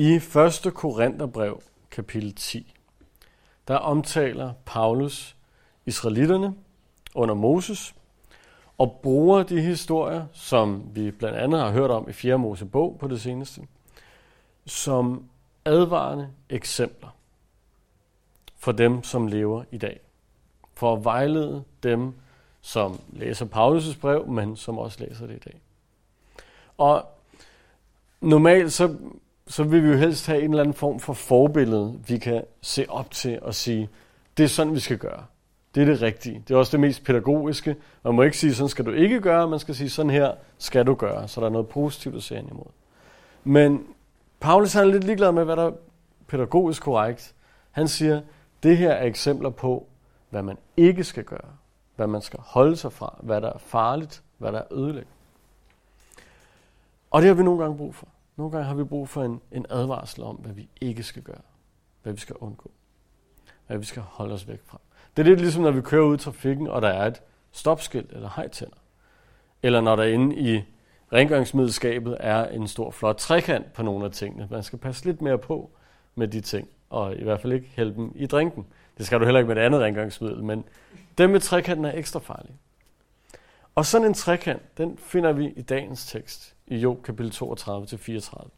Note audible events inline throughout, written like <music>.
I 1. Korintherbrev, kapitel 10, der omtaler Paulus israelitterne under Moses, og bruger de historier, som vi blandt andet har hørt om i 4. Mosebog på det seneste, som advarende eksempler for dem, som lever i dag. For at vejlede dem, som læser Paulus' brev, men som også læser det i dag. Og normalt så, så vil vi jo helst have en eller anden form for forbillede, vi kan se op til og sige, det er sådan, vi skal gøre. Det er det rigtige. Det er også det mest pædagogiske. Man må ikke sige, sådan skal du ikke gøre, man skal sige, sådan her skal du gøre. Så der er noget positivt at se ind imod. Men Paulus er lidt ligeglad med, hvad der er pædagogisk korrekt. Han siger, det her er eksempler på, hvad man ikke skal gøre. Hvad man skal holde sig fra. Hvad der er farligt. Hvad der er ødelæggende. Og det har vi nogle gange brug for. Nogle gange har vi brug for en, en advarsel om, hvad vi ikke skal gøre. Hvad vi skal undgå. Hvad vi skal holde os væk fra. Det er lidt ligesom, når vi kører ud i trafikken, og der er et stopskilt eller hejtænder. Eller når der inde i rengøringsmiddelskabet er en stor flot trekant på nogle af tingene. Man skal passe lidt mere på med de ting, og i hvert fald ikke hælde dem i drinken. Det skal du heller ikke med et andet rengøringsmiddel, men dem med trekanten er ekstra farlige. Og sådan en trekant, den finder vi i dagens tekst i Job kapitel 32-34.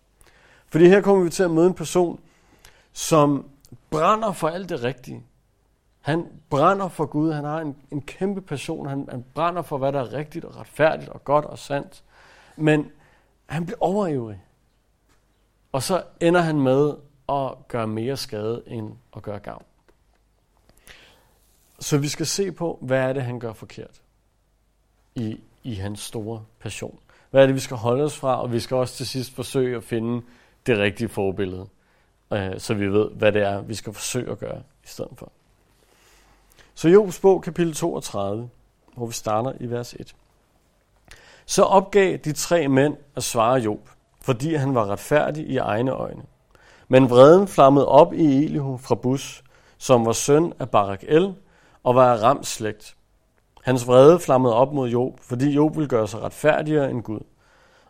Fordi her kommer vi til at møde en person, som brænder for alt det rigtige. Han brænder for Gud, han har en, en kæmpe passion, han, han brænder for, hvad der er rigtigt og retfærdigt og godt og sandt. Men han bliver overivrig. Og så ender han med at gøre mere skade end at gøre gavn. Så vi skal se på, hvad er det, han gør forkert i, i hans store passion. Hvad er det, vi skal holde os fra, og vi skal også til sidst forsøge at finde det rigtige forbillede, øh, så vi ved, hvad det er, vi skal forsøge at gøre i stedet for. Så Jobs bog, kapitel 32, hvor vi starter i vers 1. Så opgav de tre mænd at svare Job, fordi han var retfærdig i egne øjne. Men vreden flammede op i Elihu fra Bus, som var søn af Barak El og var af Rams slægt. Hans vrede flammede op mod Job, fordi Job ville gøre sig retfærdigere end Gud.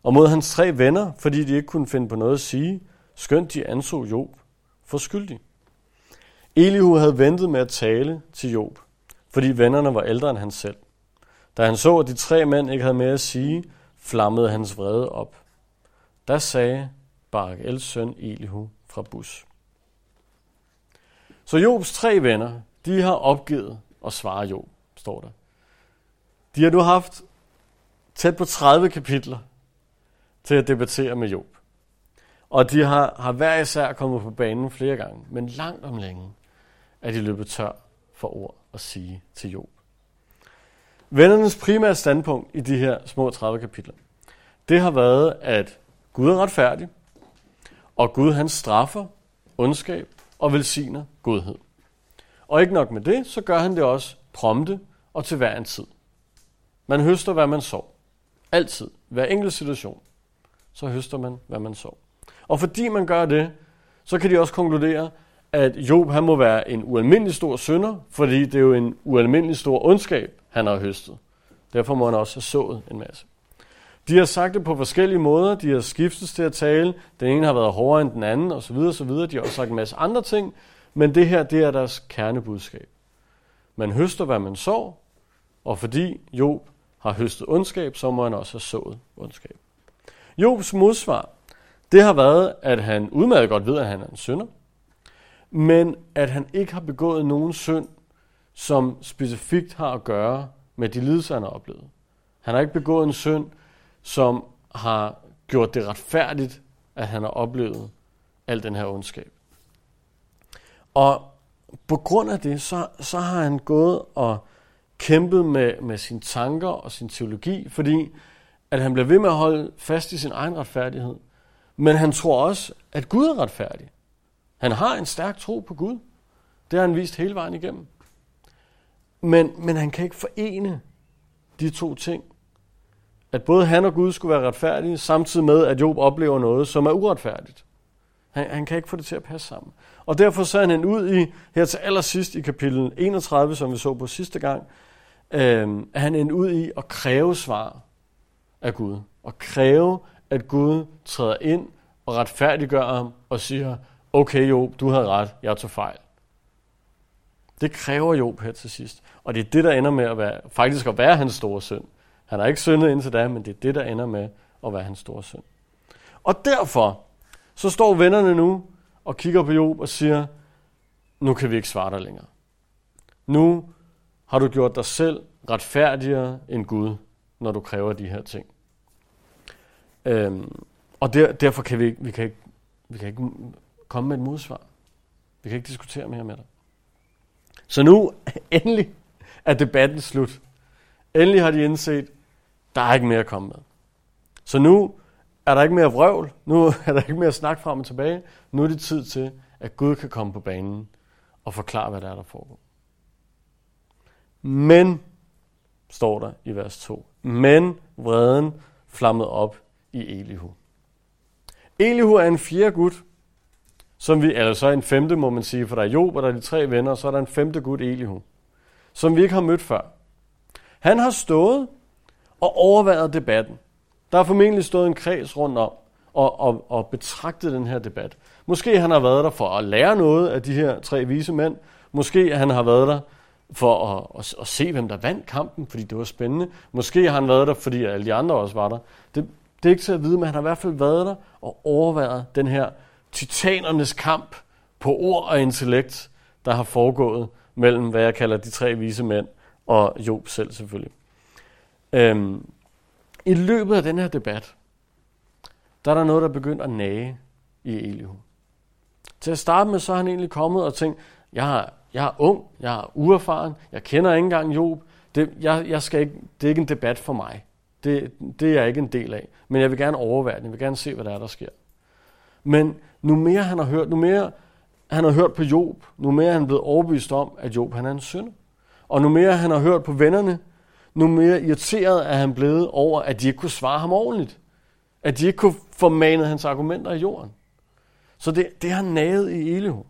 Og mod hans tre venner, fordi de ikke kunne finde på noget at sige, skønt de anså Job for skyldig. Elihu havde ventet med at tale til Job, fordi vennerne var ældre end han selv. Da han så, at de tre mænd ikke havde mere at sige, flammede hans vrede op. Der sagde Barak Els søn Elihu fra Bus. Så Jobs tre venner, de har opgivet at svare Job, står der. De har nu haft tæt på 30 kapitler til at debattere med Job. Og de har, har hver især kommet på banen flere gange, men langt om længe er de løbet tør for ord at sige til Job. Vennernes primære standpunkt i de her små 30 kapitler, det har været, at Gud er retfærdig, og Gud han straffer ondskab og velsigner godhed. Og ikke nok med det, så gør han det også prompte og til hver en tid. Man høster, hvad man så. Altid. Hver enkelt situation. Så høster man, hvad man så. Og fordi man gør det, så kan de også konkludere, at Job han må være en ualmindelig stor synder, fordi det er jo en ualmindelig stor ondskab, han har høstet. Derfor må han også have sået en masse. De har sagt det på forskellige måder. De har skiftet til at tale. Den ene har været hårdere end den anden, osv. osv. De har også sagt en masse andre ting. Men det her, det er deres kernebudskab. Man høster, hvad man så, og fordi Job har høstet ondskab, så må han også have sået ondskab. Jobs modsvar, det har været, at han udmærket godt ved, at han er en synder, men at han ikke har begået nogen synd, som specifikt har at gøre med de lidelser, han har oplevet. Han har ikke begået en synd, som har gjort det retfærdigt, at han har oplevet al den her ondskab. Og på grund af det, så, så har han gået og kæmpet med, med sine tanker og sin teologi, fordi at han bliver ved med at holde fast i sin egen retfærdighed. Men han tror også, at Gud er retfærdig. Han har en stærk tro på Gud. Det har han vist hele vejen igennem. Men, men han kan ikke forene de to ting. At både han og Gud skulle være retfærdige, samtidig med, at Job oplever noget, som er uretfærdigt. Han, han kan ikke få det til at passe sammen. Og derfor så han ud i, her til allersidst i kapitel 31, som vi så på sidste gang, øh, er han endt ud i at kræve svar af Gud. Og kræve, at Gud træder ind og retfærdiggør ham og siger, okay Job, du havde ret, jeg tog fejl. Det kræver Job her til sidst. Og det er det, der ender med at være, faktisk at være hans store synd. Han har ikke syndet indtil da, men det er det, der ender med at være hans store synd. Og derfor, så står vennerne nu og kigger på Job og siger, nu kan vi ikke svare dig længere. Nu har du gjort dig selv retfærdigere end Gud, når du kræver de her ting. Øhm, og der, derfor kan vi, vi, kan ikke, vi kan ikke komme med et modsvar. Vi kan ikke diskutere mere med dig. Så nu, <laughs> endelig, er debatten slut. Endelig har de indset, der er ikke mere at komme med. Så nu er der ikke mere vrøvl, nu <laughs> er der ikke mere snak frem og tilbage. Nu er det tid til, at Gud kan komme på banen og forklare, hvad der er, der foregår. Men, står der i vers 2, men vreden flammede op i Elihu. Elihu er en fjerde gut, som vi, eller så en femte, må man sige, for der er Job, og der er de tre venner, og så er der en femte gut, Elihu, som vi ikke har mødt før. Han har stået og overværet debatten. Der har formentlig stået en kreds rundt om og, og, og betragtet den her debat. Måske han har været der for at lære noget af de her tre vise mænd. Måske han har været der for at, at, at se, hvem der vandt kampen, fordi det var spændende. Måske har han været der, fordi alle de andre også var der. Det, det er ikke til at vide, men han har i hvert fald været der og overværet den her titanernes kamp på ord og intellekt, der har foregået mellem, hvad jeg kalder de tre vise mænd, og Job selv selvfølgelig. Øhm, I løbet af den her debat, der er der noget, der er begyndt at nage i Elihu. Til at starte med, så er han egentlig kommet og tænkt, jeg har jeg er ung, jeg er uerfaren, jeg kender ikke engang Job, det, jeg, jeg skal ikke, det er ikke en debat for mig. Det, det er jeg ikke en del af. Men jeg vil gerne overvære den, jeg vil gerne se, hvad der er, der sker. Men nu mere han har hørt, nu mere han har hørt på Job, nu mere er han blevet overbevist om, at Job han er en synd. Og nu mere han har hørt på vennerne, nu mere irriteret er han blevet over, at de ikke kunne svare ham ordentligt. At de ikke kunne formane hans argumenter i jorden. Så det, det har naget i Elihu.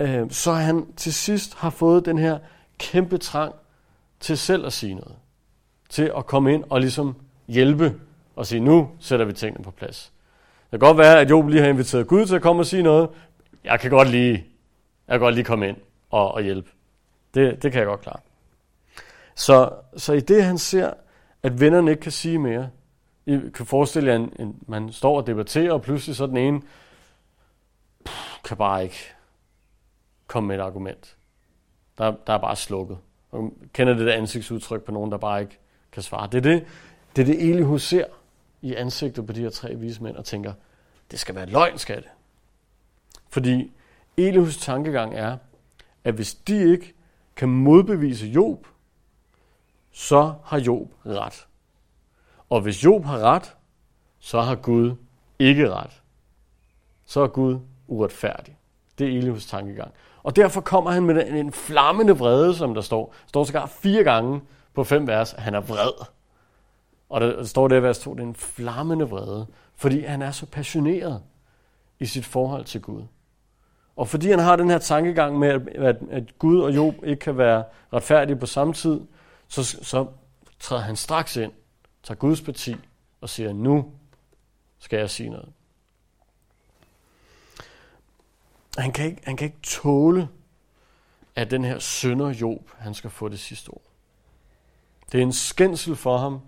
Øh, så han til sidst har fået den her kæmpe trang til selv at sige noget. Til at komme ind og ligesom hjælpe og sige, nu sætter vi tingene på plads. Det kan godt være, at Job lige har inviteret Gud til at komme og sige noget. Jeg kan godt lige, jeg kan godt lige komme ind og, og hjælpe. Det, det kan jeg godt klare. Så, så i det, han ser, at vennerne ikke kan sige mere, I kan forestille jer, at man står og debatterer, og pludselig så den ene pff, kan bare ikke komme med et argument. Der, der er bare slukket. Og kender det der ansigtsudtryk på nogen, der bare ikke kan svare. Det er det, det, er det Elihu ser i ansigtet på de her tre vise mænd og tænker, det skal være løgn, skal det. Fordi Elihus tankegang er, at hvis de ikke kan modbevise Job, så har Job ret. Og hvis Job har ret, så har Gud ikke ret. Så er Gud uretfærdig. Det er Elihus tankegang. Og derfor kommer han med en flammende vrede, som der står. Der står sågar fire gange på fem vers, at han er vred. Og der står der i vers 2, det er en flammende vrede, fordi han er så passioneret i sit forhold til Gud. Og fordi han har den her tankegang med, at, at Gud og Job ikke kan være retfærdige på samme tid, så, så træder han straks ind, tager Guds parti og siger, nu skal jeg sige noget. Han kan ikke, han kan ikke tåle, at den her sønder Job, han skal få det sidste ord. Det er en skændsel for ham,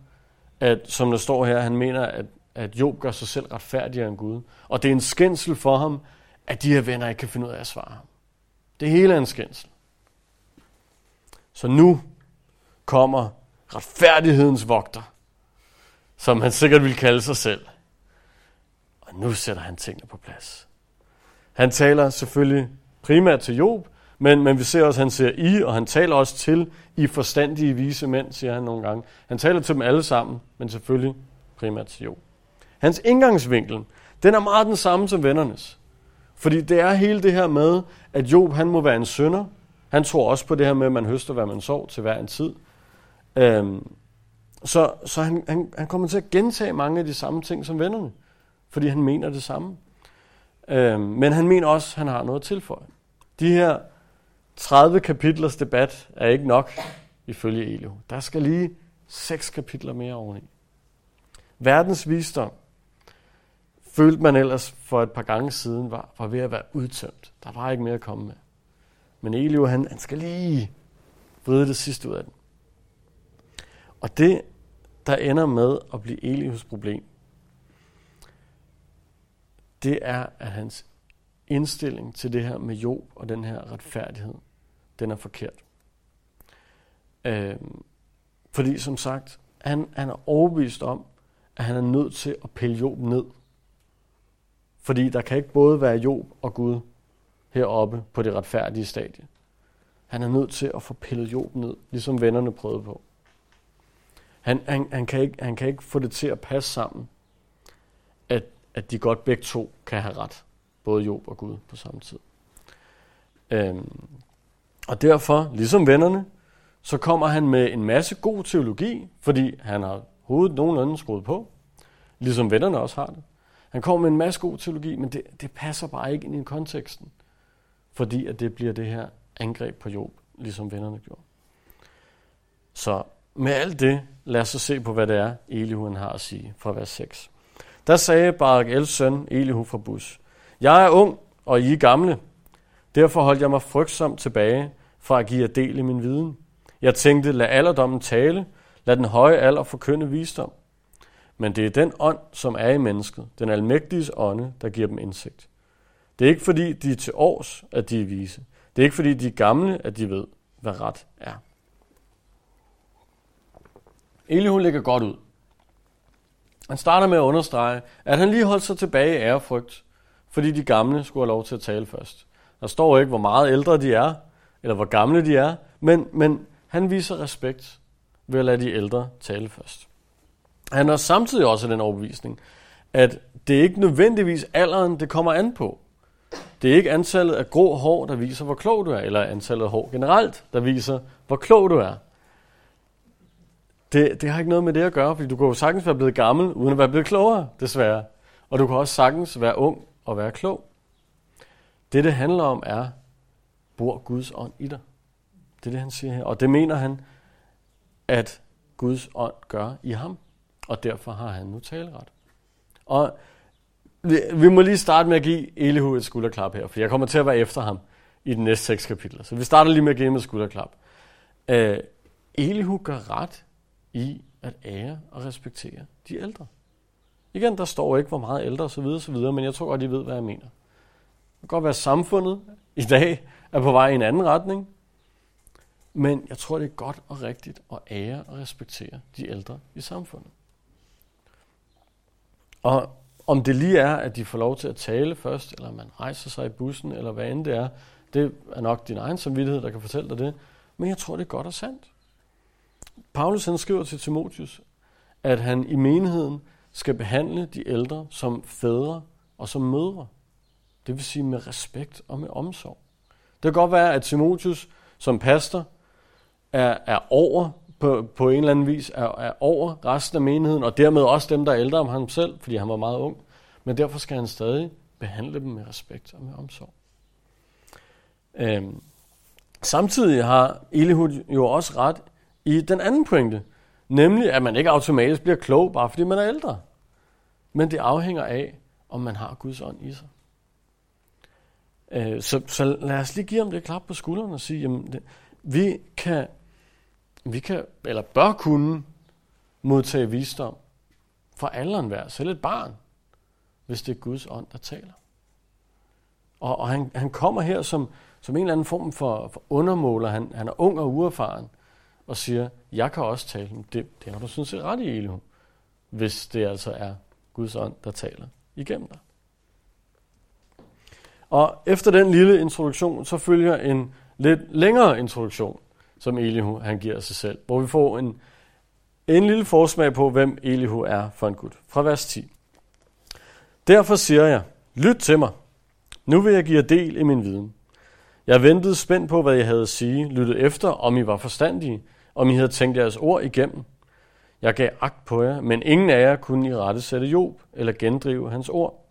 at, som der står her, han mener, at, at Job gør sig selv retfærdigere end Gud. Og det er en skændsel for ham, at de her venner ikke kan finde ud af at svare ham. Det hele er en skændsel. Så nu kommer retfærdighedens vogter, som han sikkert vil kalde sig selv. Og nu sætter han tingene på plads. Han taler selvfølgelig primært til Job, men, men vi ser også, at han siger I, og han taler også til I forstandige vise mænd, siger han nogle gange. Han taler til dem alle sammen, men selvfølgelig primært til Job. Hans indgangsvinkel, den er meget den samme som vennernes. Fordi det er hele det her med, at Job han må være en sønder. Han tror også på det her med, at man høster, hvad man sår til hver en tid. Øhm, så så han, han, han kommer til at gentage mange af de samme ting som vennerne, fordi han mener det samme. Øhm, men han mener også, at han har noget at tilføje. De her 30 kapitlers debat er ikke nok, ifølge Elio. Der skal lige seks kapitler mere oveni. Verdens visdom følte man ellers for et par gange siden var, var ved at være udtømt. Der var ikke mere at komme med. Men Eliu, han, han skal lige vride det sidste ud af den. Og det, der ender med at blive Elius problem, det er, at hans indstilling til det her med Job og den her retfærdighed, den er forkert. Øh, fordi som sagt, han, han er overbevist om, at han er nødt til at pille Job ned. Fordi der kan ikke både være Job og Gud heroppe på det retfærdige stadie. Han er nødt til at få pillet Job ned, ligesom vennerne prøvede på. Han, han, han, kan ikke, han kan ikke få det til at passe sammen, at, de godt begge to kan have ret. Både Job og Gud på samme tid. Øhm, og derfor, ligesom vennerne, så kommer han med en masse god teologi, fordi han har hovedet nogenlunde skruet på, ligesom vennerne også har det. Han kommer med en masse god teologi, men det, det passer bare ikke ind i konteksten, fordi at det bliver det her angreb på Job, ligesom vennerne gjorde. Så med alt det, lad os så se på, hvad det er, Elihu har at sige fra vers 6. Der sagde Barak Els søn, Elihu fra Bus, Jeg er ung, og I er gamle. Derfor holdt jeg mig frygtsomt tilbage fra at give jer del i min viden. Jeg tænkte, lad alderdommen tale, lad den høje alder forkynde visdom. Men det er den ånd, som er i mennesket, den almægtiges ånde, der giver dem indsigt. Det er ikke fordi, de er til års, at de er vise. Det er ikke fordi, de er gamle, at de ved, hvad ret er. Elihu ligger godt ud. Han starter med at understrege, at han lige holdt sig tilbage i ærefrygt, fordi de gamle skulle have lov til at tale først. Der står ikke, hvor meget ældre de er, eller hvor gamle de er, men, men han viser respekt ved at lade de ældre tale først. Han har samtidig også den overbevisning, at det er ikke nødvendigvis alderen, det kommer an på. Det er ikke antallet af grå hår, der viser, hvor klog du er, eller antallet af hår generelt, der viser, hvor klog du er. Det, det har ikke noget med det at gøre, fordi du kan jo sagtens være blevet gammel, uden at være blevet klogere, desværre. Og du kan også sagtens være ung og være klog. Det, det handler om, er, bor Guds ånd i dig? Det er det, han siger her. Og det mener han, at Guds ånd gør i ham. Og derfor har han nu taleret. Og vi, vi må lige starte med at give Elihu et skulderklap her, for jeg kommer til at være efter ham i de næste seks kapitler. Så vi starter lige med at give ham et skulderklap. Uh, Elihu gør ret i at ære og respektere de ældre. Igen, der står ikke, hvor meget ældre osv. osv., men jeg tror godt, I ved, hvad jeg mener. Det kan godt være, at samfundet i dag er på vej i en anden retning, men jeg tror, det er godt og rigtigt at ære og respektere de ældre i samfundet. Og om det lige er, at de får lov til at tale først, eller man rejser sig i bussen, eller hvad end det er, det er nok din egen samvittighed, der kan fortælle dig det. Men jeg tror, det er godt og sandt. Paulus han skriver til Timotius, at han i menigheden skal behandle de ældre som fædre og som mødre. Det vil sige med respekt og med omsorg. Det kan godt være, at Timotius som pastor er, er over på, på en eller anden vis, er, er over resten af menigheden, og dermed også dem, der er ældre om ham selv, fordi han var meget ung. Men derfor skal han stadig behandle dem med respekt og med omsorg. Øhm, samtidig har Elihud jo også ret i den anden pointe, nemlig at man ikke automatisk bliver klog, bare fordi man er ældre. Men det afhænger af, om man har Guds ånd i sig. Øh, så, så lad os lige give ham det klap på skulderen og sige, jamen, det, vi kan, vi kan, eller bør kunne modtage visdom fra alderen hver, selv et barn, hvis det er Guds ånd, der taler. Og, og han, han kommer her som, som en eller anden form for, for undermåler. Han, han er ung og uerfaren og siger, jeg kan også tale. Det, det har du sådan set ret i, Elihu, hvis det altså er Guds ånd, der taler igennem dig. Og efter den lille introduktion, så følger en lidt længere introduktion, som Elihu han giver sig selv, hvor vi får en, en lille forsmag på, hvem Elihu er for en Gud. Fra vers 10. Derfor siger jeg, lyt til mig. Nu vil jeg give jer del i min viden. Jeg ventede spændt på, hvad jeg havde at sige, lyttede efter, om I var forstandige, om I havde tænkt jeres ord igennem. Jeg gav agt på jer, men ingen af jer kunne i rette sætte Job eller gendrive hans ord.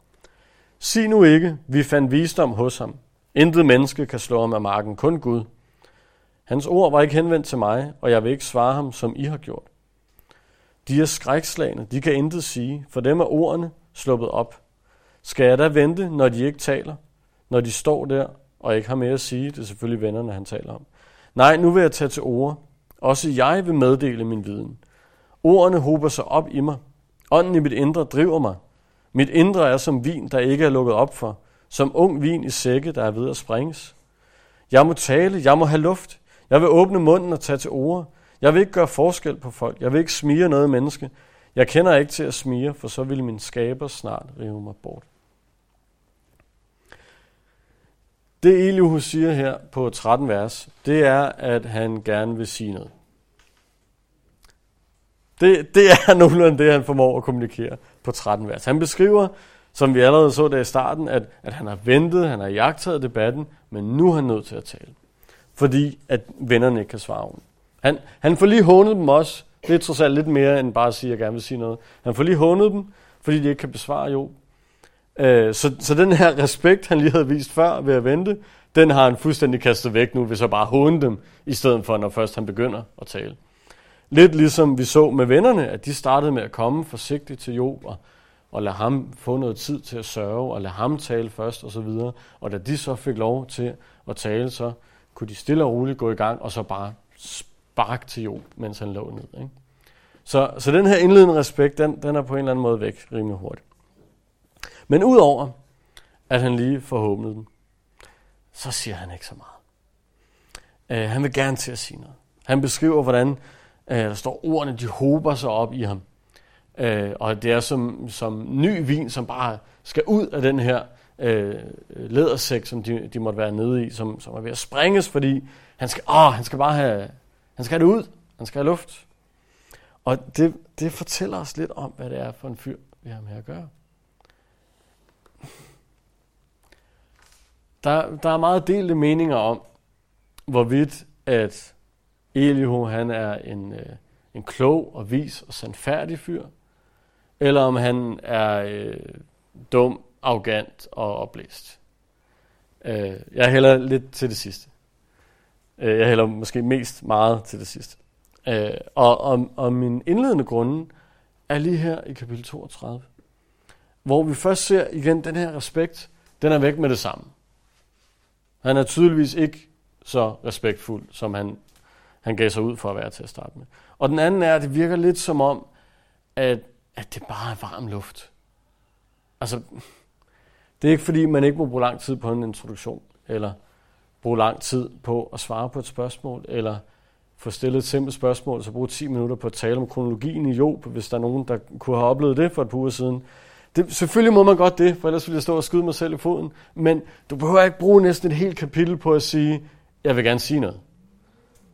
Sig nu ikke, vi fandt visdom hos ham. Intet menneske kan slå ham af marken, kun Gud. Hans ord var ikke henvendt til mig, og jeg vil ikke svare ham, som I har gjort. De er skrækslagende, de kan intet sige, for dem er ordene sluppet op. Skal jeg da vente, når de ikke taler? Når de står der og ikke har mere at sige? Det er selvfølgelig vennerne, han taler om. Nej, nu vil jeg tage til ord. Også jeg vil meddele min viden. Ordene hober sig op i mig. Ånden i mit indre driver mig. Mit indre er som vin, der ikke er lukket op for. Som ung vin i sække, der er ved at springes. Jeg må tale, jeg må have luft. Jeg vil åbne munden og tage til ord. Jeg vil ikke gøre forskel på folk. Jeg vil ikke smire noget menneske. Jeg kender ikke til at smire, for så vil min skaber snart rive mig bort. Det Elihu siger her på 13 vers, det er, at han gerne vil sige noget. Det, det er <laughs> nogenlunde det, han formår at kommunikere på 13 vers. Han beskriver, som vi allerede så der i starten, at, at han har ventet, han har jagtet debatten, men nu er han nødt til at tale. Fordi at vennerne ikke kan svare om. Han, han får lige hånet dem også. Det er trods alt lidt mere end bare at sige, at jeg gerne vil sige noget. Han får lige hånet dem, fordi de ikke kan besvare jo. Øh, så, så den her respekt, han lige havde vist før ved at vente, den har han fuldstændig kastet væk nu, hvis jeg bare håne dem, i stedet for når først han begynder at tale. Lidt ligesom vi så med vennerne, at de startede med at komme forsigtigt til Job og, og lade ham få noget tid til at sørge og lade ham tale først og så videre. Og da de så fik lov til at tale, så kunne de stille og roligt gå i gang og så bare spark til Job, mens han lå ned. Ikke? Så, så den her indledende respekt, den, den er på en eller anden måde væk rimelig hurtigt. Men udover at han lige forhåbnede dem, så siger han ikke så meget. Øh, han vil gerne til at sige noget. Han beskriver, hvordan øh, der står ordene, de hober sig op i ham. Øh, og det er som, som ny vin, som bare skal ud af den her øh, lædersæk, som de, de måtte være nede i, som, som er ved at sprænges, fordi han skal, åh, han skal bare have, han skal have det ud. Han skal have luft. Og det, det fortæller os lidt om, hvad det er for en fyr, vi har med at gøre. Der, der er meget delte meninger om, hvorvidt at Elihu han er en, øh, en klog og vis og sandfærdig fyr, eller om han er øh, dum, arrogant og oplæst. Øh, jeg hælder lidt til det sidste. Øh, jeg hælder måske mest meget til det sidste. Øh, og, og, og min indledende grunde er lige her i kapitel 32, hvor vi først ser igen den her respekt, den er væk med det samme. Han er tydeligvis ikke så respektfuld, som han, han gav sig ud for at være til at starte med. Og den anden er, at det virker lidt som om, at, at det bare er varm luft. Altså, det er ikke fordi, man ikke må bruge lang tid på en introduktion, eller bruge lang tid på at svare på et spørgsmål, eller få stillet et simpelt spørgsmål, så bruge 10 minutter på at tale om kronologien i Job, hvis der er nogen, der kunne have oplevet det for et par uger siden. Det, selvfølgelig må man godt det, for ellers ville jeg stå og skyde mig selv i foden. Men du behøver ikke bruge næsten et helt kapitel på at sige, jeg vil gerne sige noget.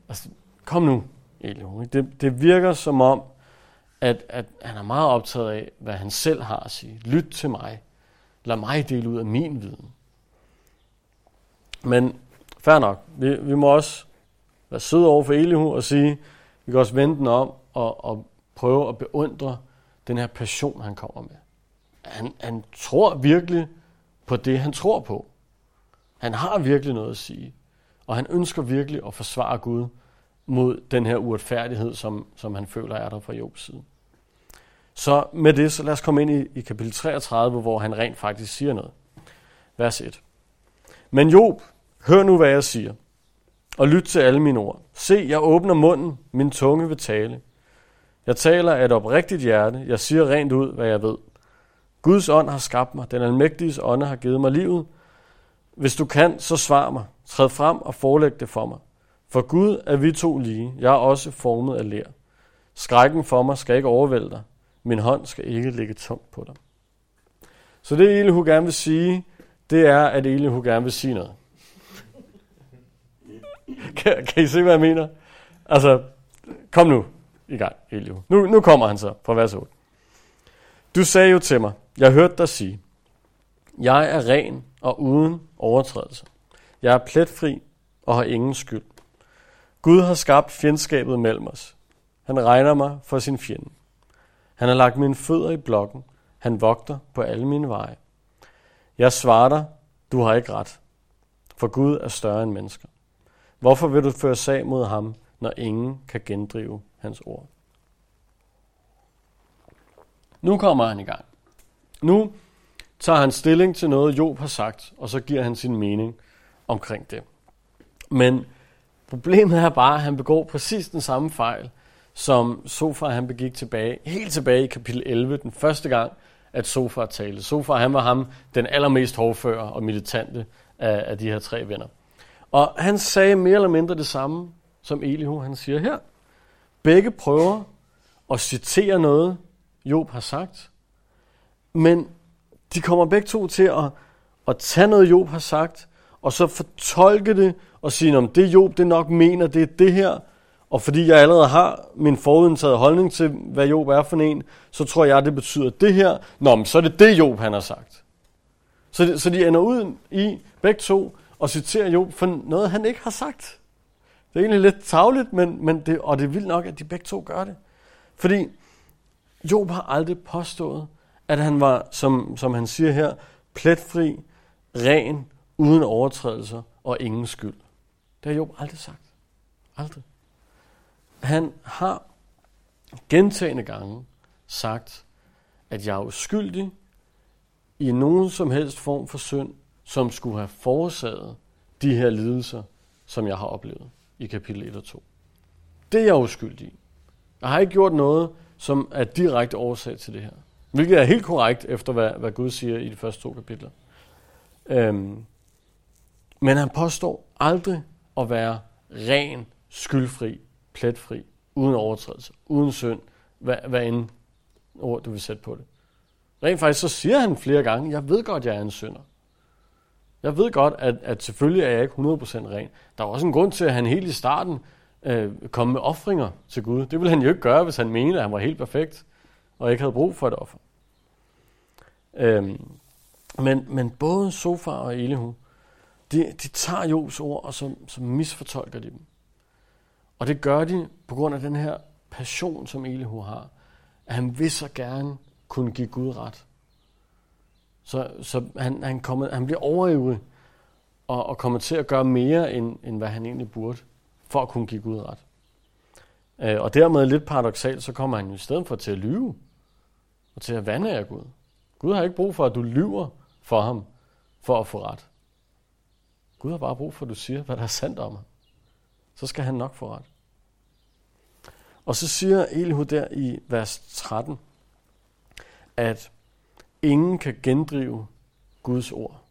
Altså, kom nu, Elio. Det, det virker som om, at, at han er meget optaget af, hvad han selv har at sige. Lyt til mig. Lad mig dele ud af min viden. Men fair nok. Vi, vi må også være søde over for Elihu og sige, vi kan også vende den om og, og prøve at beundre den her passion, han kommer med. Han, han tror virkelig på det, han tror på. Han har virkelig noget at sige. Og han ønsker virkelig at forsvare Gud mod den her uretfærdighed, som, som han føler er der fra Jobs side. Så med det, så lad os komme ind i, i kapitel 33, hvor han rent faktisk siger noget. Vers 1. Men Job, hør nu, hvad jeg siger og lyt til alle mine ord. Se, jeg åbner munden, min tunge vil tale. Jeg taler af et oprigtigt hjerte, jeg siger rent ud, hvad jeg ved. Guds ånd har skabt mig, den almægtiges ånd har givet mig livet. Hvis du kan, så svar mig. Træd frem og forelæg det for mig. For Gud er vi to lige, jeg er også formet af lær. Skrækken for mig skal ikke overvælde dig. Min hånd skal ikke ligge tungt på dig. Så det Elihu gerne vil sige, det er, at Elihu gerne vil sige noget. <laughs> kan, kan I se, hvad jeg mener? Altså, kom nu i gang, Elihu. Nu, nu kommer han så fra vers 8. Du sagde jo til mig, jeg hørte dig sige, jeg er ren og uden overtrædelse. Jeg er pletfri og har ingen skyld. Gud har skabt fjendskabet mellem os. Han regner mig for sin fjende. Han har lagt mine fødder i blokken. Han vogter på alle mine veje. Jeg svarer dig, du har ikke ret, for Gud er større end mennesker. Hvorfor vil du føre sag mod ham, når ingen kan gendrive hans ord? Nu kommer han i gang. Nu tager han stilling til noget, Job har sagt, og så giver han sin mening omkring det. Men problemet er bare, at han begår præcis den samme fejl, som Sofar han begik tilbage, helt tilbage i kapitel 11, den første gang, at Sofar talte. Sofar han var ham den allermest hårdfører og militante af, af de her tre venner. Og han sagde mere eller mindre det samme, som Elihu han siger her. Begge prøver at citere noget, Job har sagt, men de kommer begge to til at, at tage noget, Job har sagt, og så fortolke det og sige, om det Job det nok mener, det er det her, og fordi jeg allerede har min forudindtaget holdning til, hvad Job er for en, så tror jeg, det betyder det her. Nå, men så er det det, Job han har sagt. Så, de, så de ender ud i begge to og citerer Job for noget, han ikke har sagt. Det er egentlig lidt tavligt, men, men det, og det er vildt nok, at de begge to gør det. Fordi Job har aldrig påstået, at han var, som, som han siger her, pletfri, ren, uden overtrædelser og ingen skyld. Det har Job aldrig sagt. Aldrig. Han har gentagende gange sagt, at jeg er uskyldig i nogen som helst form for synd, som skulle have forårsaget de her lidelser, som jeg har oplevet i kapitel 1 og 2. Det er jeg uskyldig i. Jeg har ikke gjort noget, som er direkte årsag til det her. Hvilket er helt korrekt efter, hvad, hvad Gud siger i de første to kapitler. Øhm, men han påstår aldrig at være ren, skyldfri, pletfri, uden overtrædelse, uden synd, hvad, hvad end ord du vil sætte på det. Rent faktisk så siger han flere gange, jeg ved godt, jeg er en synder. Jeg ved godt, at, at selvfølgelig er jeg ikke 100% ren. Der er også en grund til, at han helt i starten øh, komme med offringer til Gud. Det ville han jo ikke gøre, hvis han mente, at han var helt perfekt, og ikke havde brug for et offer. Øhm, men, men både Sofar og Elihu, de, de tager Jobs ord, og så, så misfortolker de dem. Og det gør de på grund af den her passion, som Elihu har. At han vil så gerne kunne give Gud ret. Så, så han, han, kommer, han bliver overivrig og, og kommer til at gøre mere, end, end hvad han egentlig burde, for at kunne give Gud ret. Øh, og dermed lidt paradoxalt, så kommer han jo i stedet for til at lyve og til at vande af Gud. Gud har ikke brug for, at du lyver for ham for at få ret. Gud har bare brug for, at du siger, hvad der er sandt om ham. Så skal han nok få ret. Og så siger Elihu der i vers 13, at ingen kan gendrive Guds ord.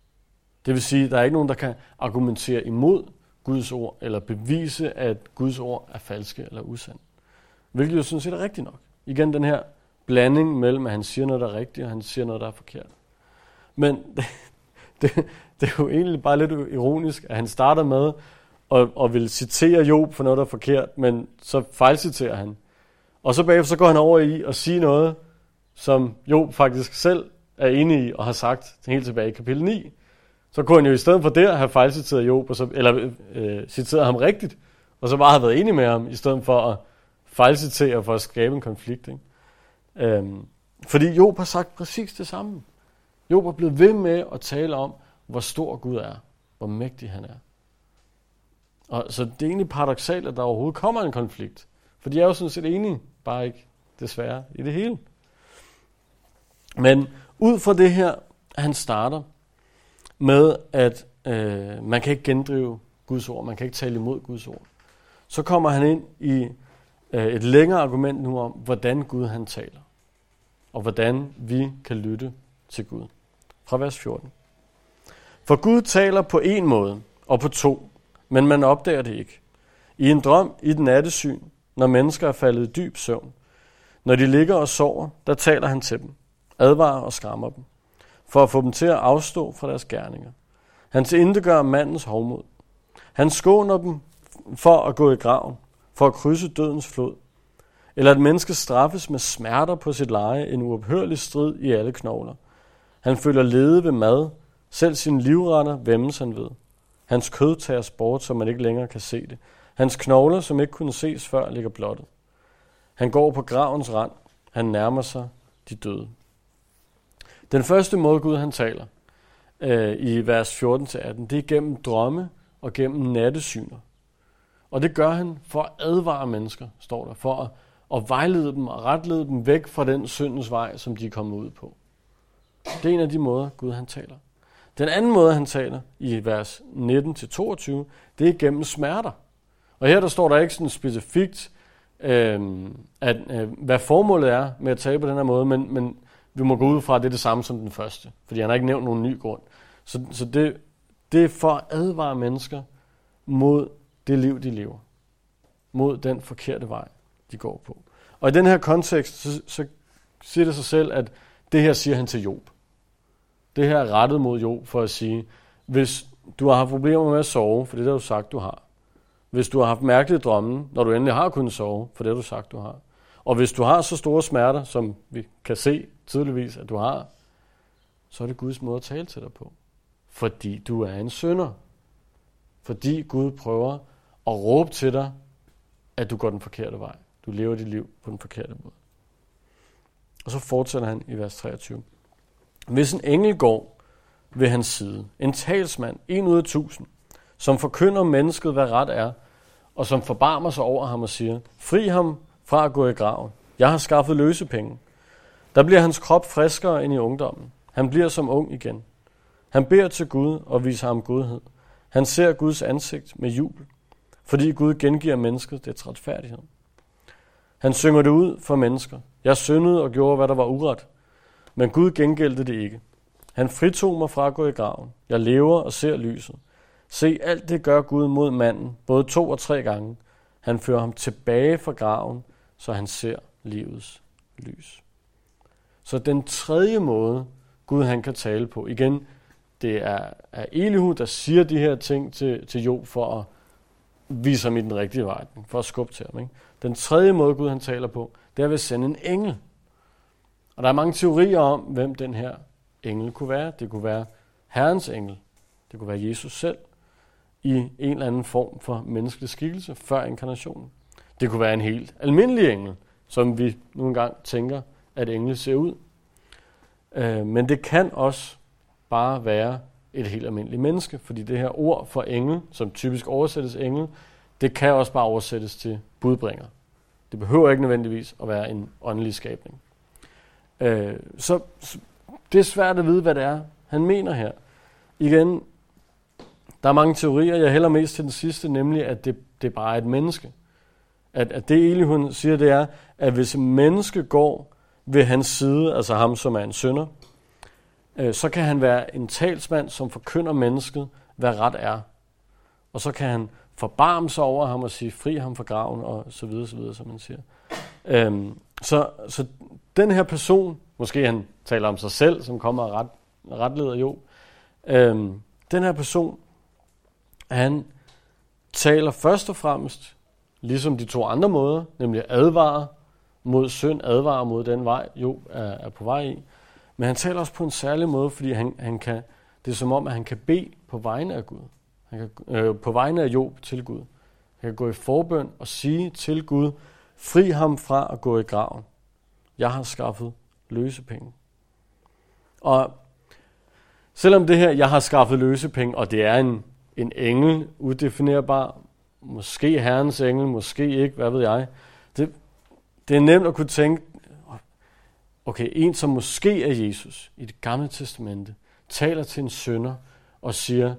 Det vil sige, at der er ikke nogen, der kan argumentere imod Guds ord, eller bevise, at Guds ord er falske eller usand. Hvilket jo sådan set er rigtigt nok. Igen den her blanding mellem, at han siger noget, der er rigtigt, og han siger noget, der er forkert. Men <laughs> det, det, det er jo egentlig bare lidt ironisk, at han starter med at, at vil citere Job for noget, der er forkert, men så fejlciterer han. Og så bagefter så går han over i at sige noget, som Job faktisk selv er enig i og har sagt helt tilbage i kapitel 9. Så kunne han jo i stedet for det have fejlciteret Job, og så, eller øh, citeret ham rigtigt, og så bare have været enig med ham, i stedet for at fejlcitere for at skabe en konflikt. Ikke? Øhm, fordi Job har sagt præcis det samme. Job er blevet ved med at tale om, hvor stor Gud er, hvor mægtig han er. Og så det er egentlig paradoxalt, at der overhovedet kommer en konflikt. For de er jo sådan set enige, bare ikke desværre i det hele. Men ud fra det her, han starter med, at øh, man kan ikke gendrive Guds ord, man kan ikke tale imod Guds ord. Så kommer han ind i øh, et længere argument nu om, hvordan Gud han taler, og hvordan vi kan lytte til Gud. Fra vers 14. For Gud taler på en måde og på to, men man opdager det ikke. I en drøm, i den nattesyn, når mennesker er faldet i dyb søvn. Når de ligger og sover, der taler han til dem, advarer og skræmmer dem, for at få dem til at afstå fra deres gerninger. Han tilindegør mandens hovmod. Han skåner dem for at gå i graven, for at krydse dødens flod. Eller at menneske straffes med smerter på sit leje, en uophørlig strid i alle knogler. Han føler lede ved mad, selv sin livretter vemmes han ved. Hans kød tages bort, så man ikke længere kan se det. Hans knogler, som ikke kunne ses før, ligger blottet. Han går på gravens rand. Han nærmer sig de døde. Den første måde, Gud han taler øh, i vers 14-18, det er gennem drømme og gennem nattesyner. Og det gør han for at advare mennesker, står der, for at, at vejlede dem og retlede dem væk fra den syndens vej, som de er kommet ud på. Det er en af de måder, Gud han taler. Den anden måde, han taler i vers 19-22, det er gennem smerter. Og her der står der ikke sådan specifikt, øh, at, øh, hvad formålet er med at tale på den her måde, men, men vi må gå ud fra, at det er det samme som den første, fordi han har ikke nævnt nogen ny grund. Så, så det, det er for at advare mennesker mod det liv, de lever. Mod den forkerte vej, de går på. Og i den her kontekst, så, så siger det sig selv, at det her siger han til Job. Det her er rettet mod Job for at sige, hvis du har haft problemer med at sove, for det har du sagt, du har. Hvis du har haft mærkelige drømme, når du endelig har kunnet sove, for det har du sagt, du har. Og hvis du har så store smerter, som vi kan se tydeligvis, at du har, så er det Guds måde at tale til dig på. Fordi du er en synder. Fordi Gud prøver at råbe til dig, at du går den forkerte vej. Du lever dit liv på den forkerte måde. Og så fortsætter han i vers 23. Hvis en engel går ved hans side, en talsmand, en ud af tusind, som forkynder mennesket, hvad ret er, og som forbarmer sig over ham og siger, fri ham fra at gå i graven. Jeg har skaffet løsepenge. Der bliver hans krop friskere end i ungdommen. Han bliver som ung igen. Han beder til Gud og viser ham godhed. Han ser Guds ansigt med jubel, fordi Gud gengiver mennesket det retfærdighed. Han synger det ud for mennesker. Jeg syndede og gjorde, hvad der var uret. Men Gud gengældte det ikke. Han fritog mig fra at gå i graven. Jeg lever og ser lyset. Se, alt det gør Gud mod manden, både to og tre gange. Han fører ham tilbage fra graven, så han ser livets lys. Så den tredje måde, Gud han kan tale på, igen, det er, er Elihu, der siger de her ting til, til Job for at vise ham i den rigtige vej, for at skubbe til ham. Ikke? Den tredje måde, Gud han taler på, det er ved at sende en engel. Og der er mange teorier om, hvem den her engel kunne være. Det kunne være Herrens engel. Det kunne være Jesus selv i en eller anden form for menneskelig skikkelse før inkarnationen. Det kunne være en helt almindelig engel, som vi nogle engang tænker, at engle ser ud. Øh, men det kan også bare være et helt almindeligt menneske, fordi det her ord for engel, som typisk oversættes engel, det kan også bare oversættes til budbringer. Det behøver ikke nødvendigvis at være en åndelig skabning. Øh, så, så det er svært at vide, hvad det er, han mener her. Igen, der er mange teorier. Jeg hælder mest til den sidste, nemlig at det, det bare er et menneske. At, at det Elihun siger, det er, at hvis et menneske går ved hans side, altså ham, som er en sønder, øh, så kan han være en talsmand, som forkynder mennesket, hvad ret er. Og så kan han forbarme sig over ham og sige, fri ham fra graven, og så videre, så videre, som man siger. Øhm, så, så den her person, måske han taler om sig selv, som kommer og ret, retleder jo, øhm, den her person, han taler først og fremmest, ligesom de to andre måder, nemlig advarer mod synd, advare mod den vej, jo er, er på vej i. Men han taler også på en særlig måde, fordi han, han kan, det er som om, at han kan bede på vegne af Gud. Han kan, øh, på vegne af Job til Gud. Han kan gå i forbøn og sige til Gud, fri ham fra at gå i graven. Jeg har skaffet løsepenge. Og selvom det her, jeg har skaffet løsepenge, og det er en, en engel, udefinerbar, måske herrens engel, måske ikke, hvad ved jeg, det, det er nemt at kunne tænke, okay, en som måske er Jesus i det gamle testamente, taler til en sønder og siger,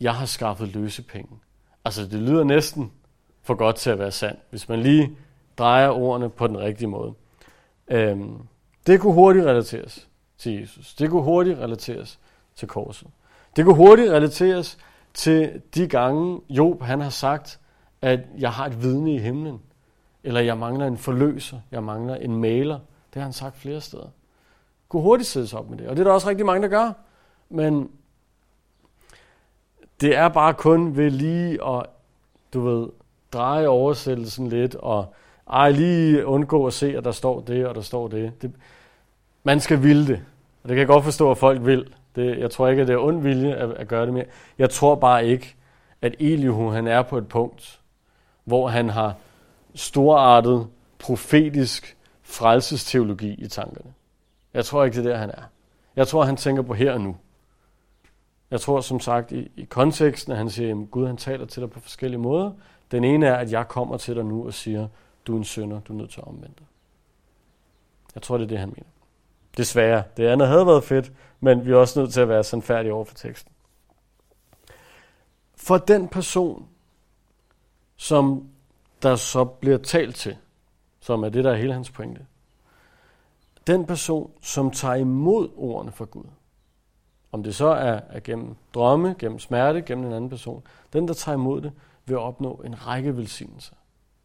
jeg har skaffet løsepenge. Altså det lyder næsten for godt til at være sandt, hvis man lige drejer ordene på den rigtige måde. Øhm, det kunne hurtigt relateres til Jesus. Det kunne hurtigt relateres til korset. Det kunne hurtigt relateres til de gange, Job han har sagt, at jeg har et vidne i himlen. Eller jeg mangler en forløser. Jeg mangler en maler. Det har han sagt flere steder. Gå kunne hurtigt sættes op med det. Og det er der også rigtig mange, der gør. Men det er bare kun ved lige at, du ved, dreje oversættelsen lidt, og ej, lige undgå at se, at der står det, og der står det. det man skal ville det. Og det kan jeg godt forstå, at folk vil. Det, jeg tror ikke, at det er ond vilje at, at gøre det mere. Jeg tror bare ikke, at Elihu han er på et punkt, hvor han har storartet profetisk frelsesteologi i tankerne. Jeg tror ikke, det er der, han er. Jeg tror, han tænker på her og nu. Jeg tror som sagt i, i konteksten, at han siger, at Gud han taler til dig på forskellige måder. Den ene er, at jeg kommer til dig nu og siger, du er en sønder, du er nødt til at omvende dig. Jeg tror, det er det, han mener. Desværre. Det andet havde været fedt, men vi er også nødt til at være sandfærdige over for teksten. For den person, som der så bliver talt til, som er det, der er hele hans pointe. Den person, som tager imod ordene fra Gud, om det så er, er gennem drømme, gennem smerte, gennem en anden person, den, der tager imod det, vil opnå en række velsignelser,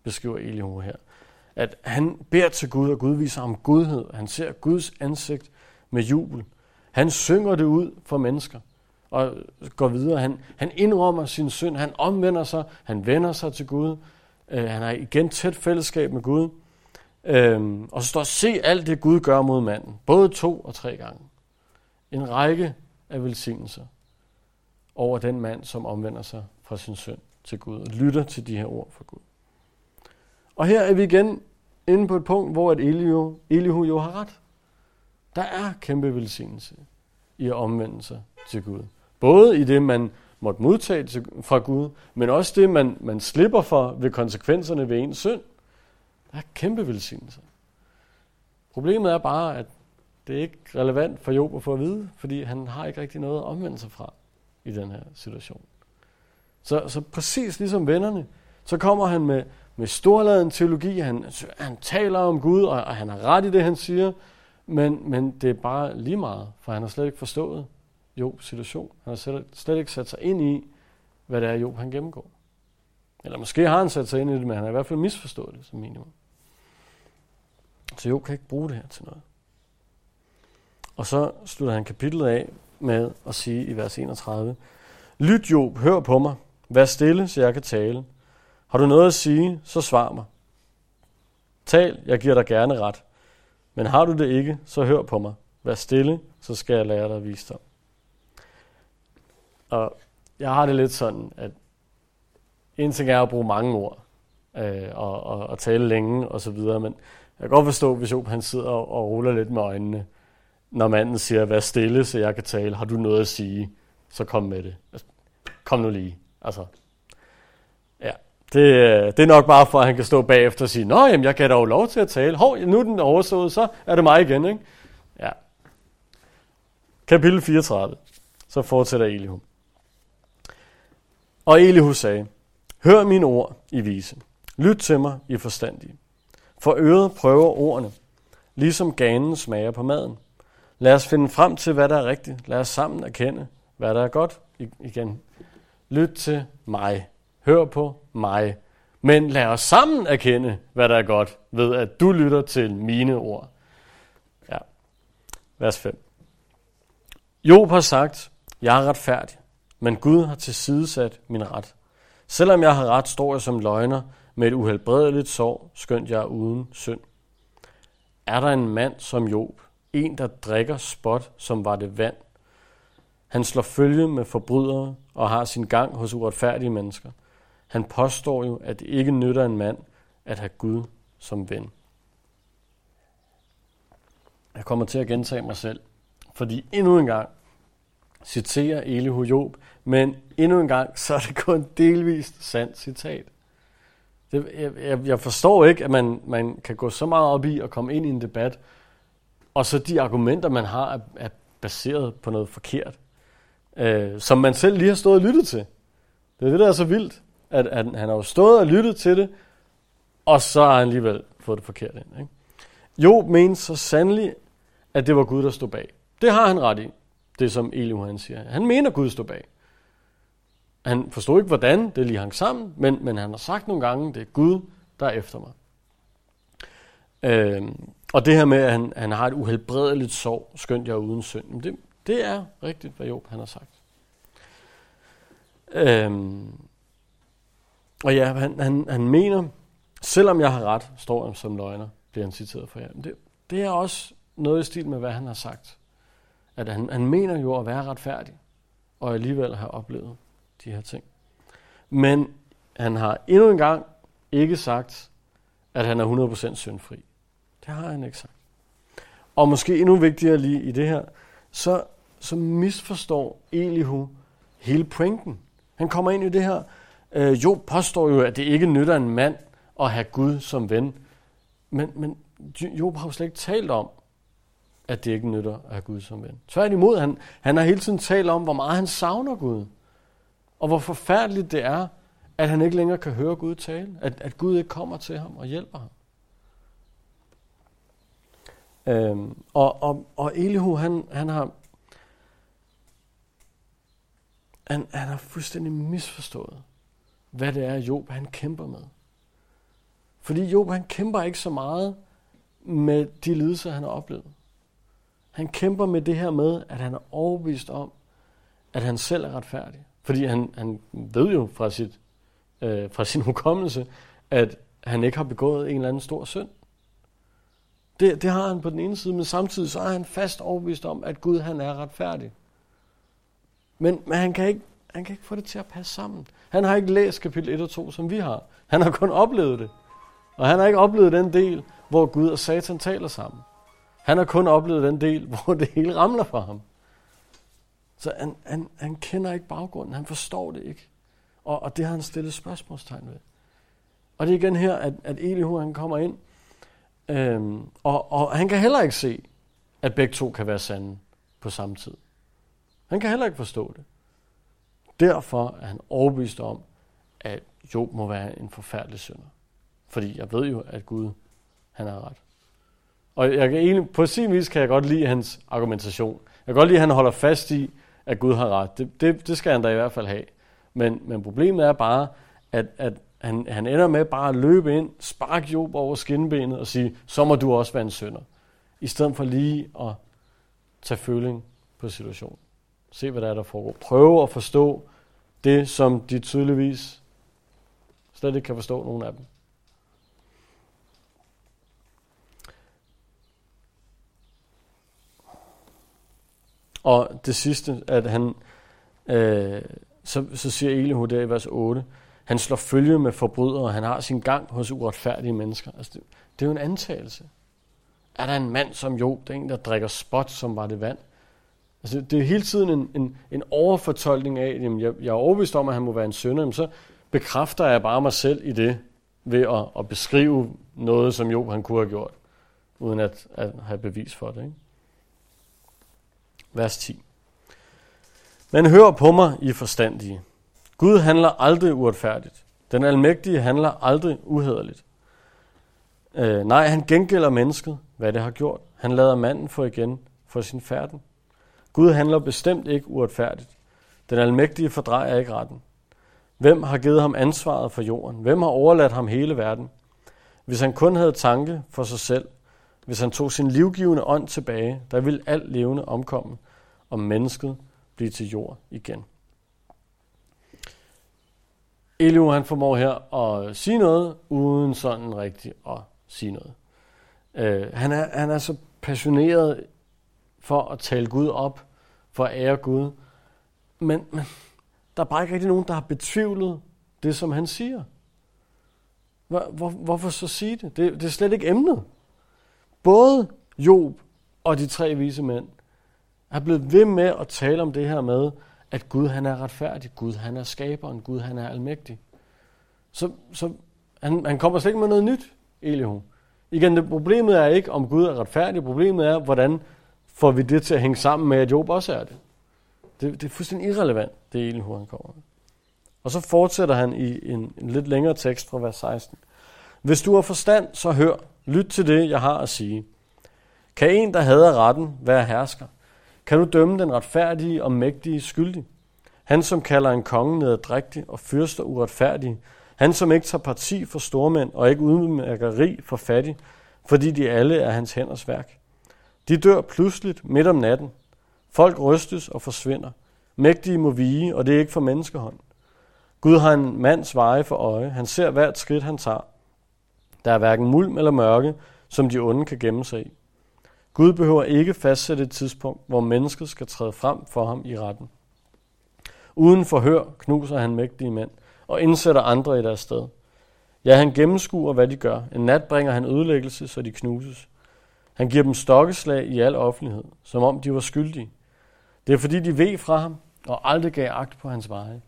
beskriver Elihu her. At han beder til Gud, og Gud viser ham godhed. Han ser Guds ansigt med jubel. Han synger det ud for mennesker og går videre. Han, han indrømmer sin synd, han omvender sig, han vender sig til Gud, øh, han har igen tæt fællesskab med Gud. Øh, og så står se alt det Gud gør mod manden, både to og tre gange. En række af velsignelser over den mand, som omvender sig fra sin synd til Gud og lytter til de her ord fra Gud. Og her er vi igen inde på et punkt, hvor at Elihu, Elihu jo har ret. Der er kæmpe velsignelse i at omvende sig til Gud. Både i det, man måtte modtage fra Gud, men også det, man, man slipper for ved konsekvenserne ved ens synd. Der er kæmpe velsignelse. Problemet er bare, at det er ikke relevant for Job at få at vide, fordi han har ikke rigtig noget at omvende sig fra i den her situation. Så, så præcis ligesom vennerne, så kommer han med, med storladen teologi. Han, han taler om Gud, og, og han har ret i det, han siger, men, men det er bare lige meget, for han har slet ikke forstået Jobs situation. Han har slet, slet ikke sat sig ind i, hvad det er, Job han gennemgår. Eller måske har han sat sig ind i det, men han har i hvert fald misforstået det som minimum. Så Job kan ikke bruge det her til noget. Og så slutter han kapitlet af med at sige i vers 31, Lyt Job, hør på mig, vær stille, så jeg kan tale. Har du noget at sige, så svar mig. Tal, jeg giver dig gerne ret. Men har du det ikke, så hør på mig. Vær stille, så skal jeg lære dig visdom. Og jeg har det lidt sådan, at en ting er at bruge mange ord, øh, og, og, og tale længe og så videre, men jeg kan godt forstå, hvis Job han sidder og, og ruller lidt med øjnene, når manden siger, vær stille, så jeg kan tale. Har du noget at sige, så kom med det. Altså, kom nu lige. Altså, ja. Det, øh, det er nok bare for, at han kan stå bagefter og sige, Nå, jamen, jeg kan da jo lov til at tale. Hov, nu er den overstået, så er det mig igen, ikke? Ja. Kapitel 34. Så fortsætter Elihu. Og Elihu sagde, Hør mine ord i vise. Lyt til mig i forstandige. For øret prøver ordene, ligesom ganen smager på maden. Lad os finde frem til, hvad der er rigtigt. Lad os sammen erkende, hvad der er godt. I, igen. Lyt til mig. Hør på mig. Men lad os sammen erkende, hvad der er godt, ved at du lytter til mine ord. Ja. Vers 5. Job har sagt, jeg er retfærdig, men Gud har tilsidesat min ret. Selvom jeg har ret, står jeg som løgner med et uhelbredeligt sår, skønt jeg er uden synd. Er der en mand som Job, en der drikker spot, som var det vand? Han slår følge med forbrydere og har sin gang hos uretfærdige mennesker. Han påstår jo, at det ikke nytter en mand at have Gud som ven. Jeg kommer til at gentage mig selv, fordi endnu en gang citerer Elihu Job, men endnu en gang, så er det kun delvist sandt citat. Det, jeg, jeg forstår ikke, at man, man kan gå så meget op i at komme ind i en debat, og så de argumenter, man har, er, er baseret på noget forkert, øh, som man selv lige har stået og lyttet til. Det er det, der er så vildt, at, at han har jo stået og lyttet til det, og så har han alligevel fået det forkert ind. Ikke? Job mente så sandelig, at det var Gud, der stod bag. Det har han ret i, det som Elihu han siger. Han mener, Gud står bag. Han forstod ikke, hvordan det lige hang sammen, men, men han har sagt nogle gange, det er Gud, der er efter mig. Øh, og det her med, at han, han har et uhelbredeligt sorg, skønt jeg uden synd, det, det er rigtigt, hvad Job han har sagt. Øhm, og ja, han, han, han mener, selvom jeg har ret, står han som løgner, bliver han citeret for jer. Det, det er også noget i stil med, hvad han har sagt. At han, han mener jo at være retfærdig, og alligevel har oplevet de her ting. Men han har endnu en gang ikke sagt, at han er 100% syndfri. Det har han ikke sagt. Og måske endnu vigtigere lige i det her, så, så misforstår Elihu hele pointen. Han kommer ind i det her. Øh, jo påstår jo, at det ikke nytter en mand at have Gud som ven. Men, men Job har jo slet ikke talt om, at det ikke nytter at have Gud som ven. Tværtimod, han, han har hele tiden talt om, hvor meget han savner Gud. Og hvor forfærdeligt det er, at han ikke længere kan høre Gud tale. At, at Gud ikke kommer til ham og hjælper ham. Øhm, og, og, og Elihu, han, han har han, han har fuldstændig misforstået, hvad det er, Job han kæmper med. Fordi Job han kæmper ikke så meget med de lidelser, han har oplevet. Han kæmper med det her med, at han er overbevist om, at han selv er retfærdig. Fordi han, han ved jo fra, sit, øh, fra sin <laughs> hukommelse, at han ikke har begået en eller anden stor synd. Det, det har han på den ene side, men samtidig så er han fast overbevist om, at Gud han er retfærdig. Men, men han, kan ikke, han kan ikke få det til at passe sammen. Han har ikke læst kapitel 1 og 2, som vi har. Han har kun oplevet det. Og han har ikke oplevet den del, hvor Gud og Satan taler sammen. Han har kun oplevet den del, <laughs> hvor det hele ramler for ham. Så han, han, han kender ikke baggrunden, han forstår det ikke. Og, og det har han stillet spørgsmålstegn ved. Og det er igen her, at, at Elihu han kommer ind, øhm, og, og han kan heller ikke se, at begge to kan være sande på samme tid. Han kan heller ikke forstå det. Derfor er han overbevist om, at Job må være en forfærdelig synder. Fordi jeg ved jo, at Gud han har ret. Og jeg kan egentlig, på sin vis kan jeg godt lide hans argumentation. Jeg kan godt lide, at han holder fast i, at Gud har ret. Det, det, det skal han da i hvert fald have. Men, men problemet er bare, at, at han, han ender med bare at løbe ind, sparke Job over skinbenet og sige, så må du også være en synder. I stedet for lige at tage føling på situationen. Se, hvad der er, der foregår. Prøve at forstå det, som de tydeligvis slet ikke kan forstå, nogen af dem. Og det sidste, at han, øh, så, så siger Elihu der i vers 8, han slår følge med forbrydere, og han har sin gang hos uretfærdige mennesker. Altså det, det er jo en antagelse. Er der en mand som Job, der er en, der drikker spot, som var det vand? Altså det er hele tiden en, en, en overfortolkning af, at jeg, jeg er overbevist om, at han må være en sønder, jamen så bekræfter jeg bare mig selv i det, ved at, at beskrive noget, som Job han kunne have gjort, uden at, at have bevis for det. Ikke? Vers 10. Men hør på mig, I forstandige. Gud handler aldrig uretfærdigt. Den almægtige handler aldrig uhederligt. Øh, nej, han gengælder mennesket, hvad det har gjort. Han lader manden få igen for sin færden. Gud handler bestemt ikke uretfærdigt. Den almægtige fordrejer ikke retten. Hvem har givet ham ansvaret for jorden? Hvem har overladt ham hele verden? Hvis han kun havde tanke for sig selv, hvis han tog sin livgivende ånd tilbage, der ville alt levende omkomme og mennesket blive til jord igen. Elio han formår her at sige noget, uden sådan rigtigt at sige noget. Uh, han, er, han er så passioneret for at tale Gud op, for at ære Gud. Men, men der er bare ikke rigtig nogen, der har betvivlet det, som han siger. Hvor, hvor, hvorfor så sige det? det? Det er slet ikke emnet. Både Job og de tre vise mænd er blevet ved med at tale om det her med, at Gud han er retfærdig, Gud han er skaberen, Gud han er almægtig. Så, så han, han kommer slet ikke med noget nyt, Elihu. Igen, det, problemet er ikke, om Gud er retfærdig, problemet er, hvordan får vi det til at hænge sammen med, at Job også er det. Det, det er fuldstændig irrelevant, det Elihu han kommer med. Og så fortsætter han i en, en lidt længere tekst fra vers 16. Hvis du har forstand, så hør. Lyt til det, jeg har at sige. Kan en, der hader retten, være hersker? Kan du dømme den retfærdige og mægtige skyldig? Han, som kalder en konge nederdrægtig og fyrster uretfærdig. Han, som ikke tager parti for stormænd og ikke udmærker rig for fattig, fordi de alle er hans hænders værk. De dør pludseligt midt om natten. Folk rystes og forsvinder. Mægtige må vige, og det er ikke for menneskehånd. Gud har en mands veje for øje. Han ser hvert skridt, han tager. Der er hverken mulm eller mørke, som de onde kan gemme sig i. Gud behøver ikke fastsætte et tidspunkt, hvor mennesket skal træde frem for ham i retten. Uden forhør knuser han mægtige mænd og indsætter andre i deres sted. Ja, han gennemskuer, hvad de gør. En nat bringer han ødelæggelse, så de knuses. Han giver dem stokkeslag i al offentlighed, som om de var skyldige. Det er fordi, de ved fra ham og aldrig gav agt på hans veje.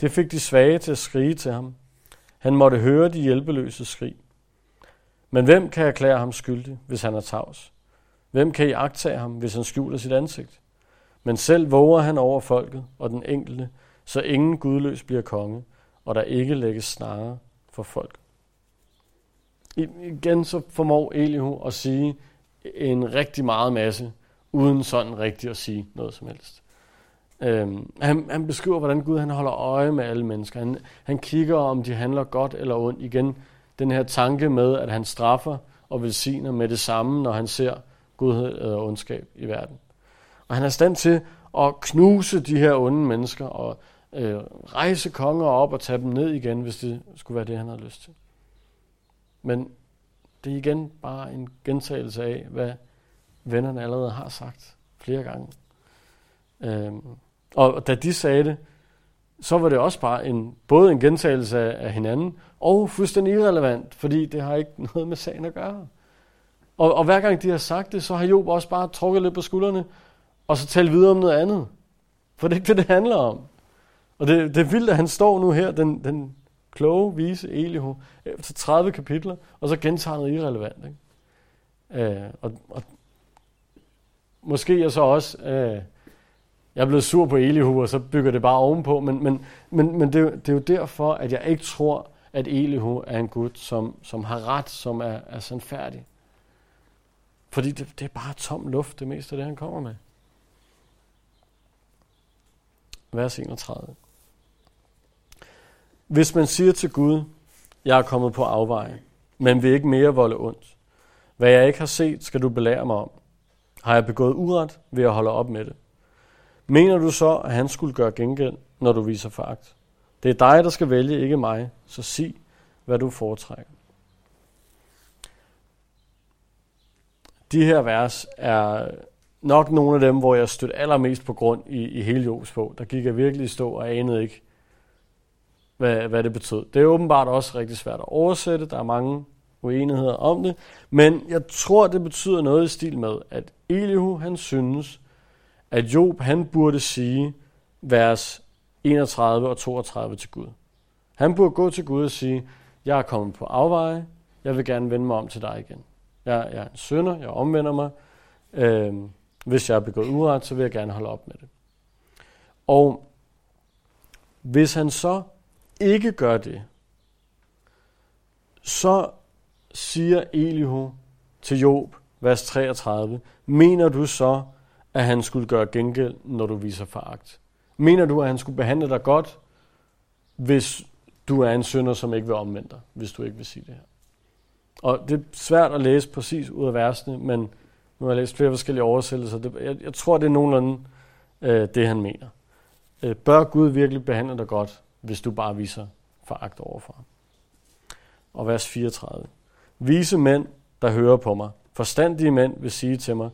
Det fik de svage til at skrige til ham. Han måtte høre de hjælpeløse skrig. Men hvem kan erklære ham skyldig, hvis han er tavs? Hvem kan I agtage ham, hvis han skjuler sit ansigt? Men selv våger han over folket og den enkelte, så ingen gudløs bliver konge, og der ikke lægges snare for folk. Igen så formår Elihu at sige en rigtig meget masse, uden sådan rigtigt at sige noget som helst. Øhm, han, han beskriver, hvordan Gud han holder øje med alle mennesker. Han, han kigger, om de handler godt eller ondt. Igen den her tanke med, at han straffer og velsigner med det samme, når han ser godhed og ondskab i verden. Og han er stand til at knuse de her onde mennesker og øh, rejse konger op og tage dem ned igen, hvis det skulle være det, han havde lyst til. Men det er igen bare en gentagelse af, hvad vennerne allerede har sagt flere gange. Øh, og da de sagde det, så var det også bare en, både en gentagelse af, af hinanden, og fuldstændig irrelevant, fordi det har ikke noget med sagen at gøre. Og, og hver gang de har sagt det, så har Job også bare trukket lidt på skuldrene, og så talt videre om noget andet. For det er ikke det, det handler om. Og det, det er vildt, at han står nu her, den, den kloge, vise Elihu, efter 30 kapitler, og så gentager noget irrelevant. Ikke? Øh, og, og måske er så også, øh, jeg er blevet sur på Elihu, og så bygger det bare ovenpå, men, men, men, men det, det er jo derfor, at jeg ikke tror, at Elihu er en Gud, som, som har ret, som er, er sandfærdig. Fordi det, det er bare tom luft, det meste af det, han kommer med. Vers 31. Hvis man siger til Gud, jeg er kommet på afveje, men vil ikke mere volde ondt. Hvad jeg ikke har set, skal du belære mig om. Har jeg begået uret, vil jeg holde op med det. Mener du så, at han skulle gøre gengæld, når du viser foragt? Det er dig, der skal vælge, ikke mig, så sig, hvad du foretrækker. De her vers er nok nogle af dem, hvor jeg stødte allermest på grund i, i hele Jobs bog. Der gik jeg virkelig i stå og anede ikke, hvad, hvad det betød. Det er åbenbart også rigtig svært at oversætte. Der er mange uenigheder om det. Men jeg tror, det betyder noget i stil med, at Elihu, han synes, at Job, han burde sige vers 31 og 32 til Gud. Han burde gå til Gud og sige, jeg er kommet på afveje, jeg vil gerne vende mig om til dig igen. Jeg, jeg er en sønder, jeg omvender mig. Øh, hvis jeg er begået uret, så vil jeg gerne holde op med det. Og hvis han så ikke gør det, så siger Elihu til Job, vers 33, mener du så, at han skulle gøre gengæld, når du viser foragt? Mener du, at han skulle behandle dig godt, hvis du er en synder, som ikke vil omvende dig, hvis du ikke vil sige det her? Og det er svært at læse præcis ud af versene, men nu har jeg læst flere forskellige oversættelser. Det, jeg, jeg tror, det er nogenlunde øh, det, han mener. Øh, bør Gud virkelig behandle dig godt, hvis du bare viser foragt overfor ham? Og vers 34. Vise mænd, der hører på mig, forstandige mænd vil sige til mig,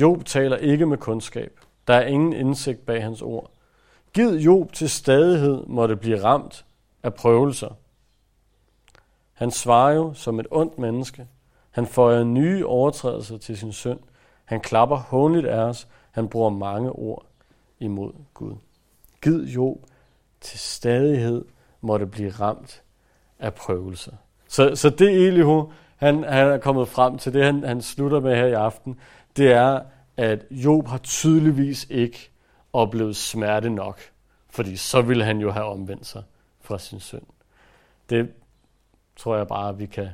Job taler ikke med kundskab. Der er ingen indsigt bag hans ord. Giv Job til stadighed måtte blive ramt af prøvelser. Han svarer jo som et ondt menneske. Han føjer nye overtrædelser til sin søn. Han klapper hånligt af os. Han bruger mange ord imod Gud. Gid Job til stadighed måtte blive ramt af prøvelser. Så, så det Elihu, han, han er kommet frem til, det han, han slutter med her i aften, det er, at Job har tydeligvis ikke oplevet smerte nok, fordi så ville han jo have omvendt sig fra sin søn. Det tror jeg bare, vi kan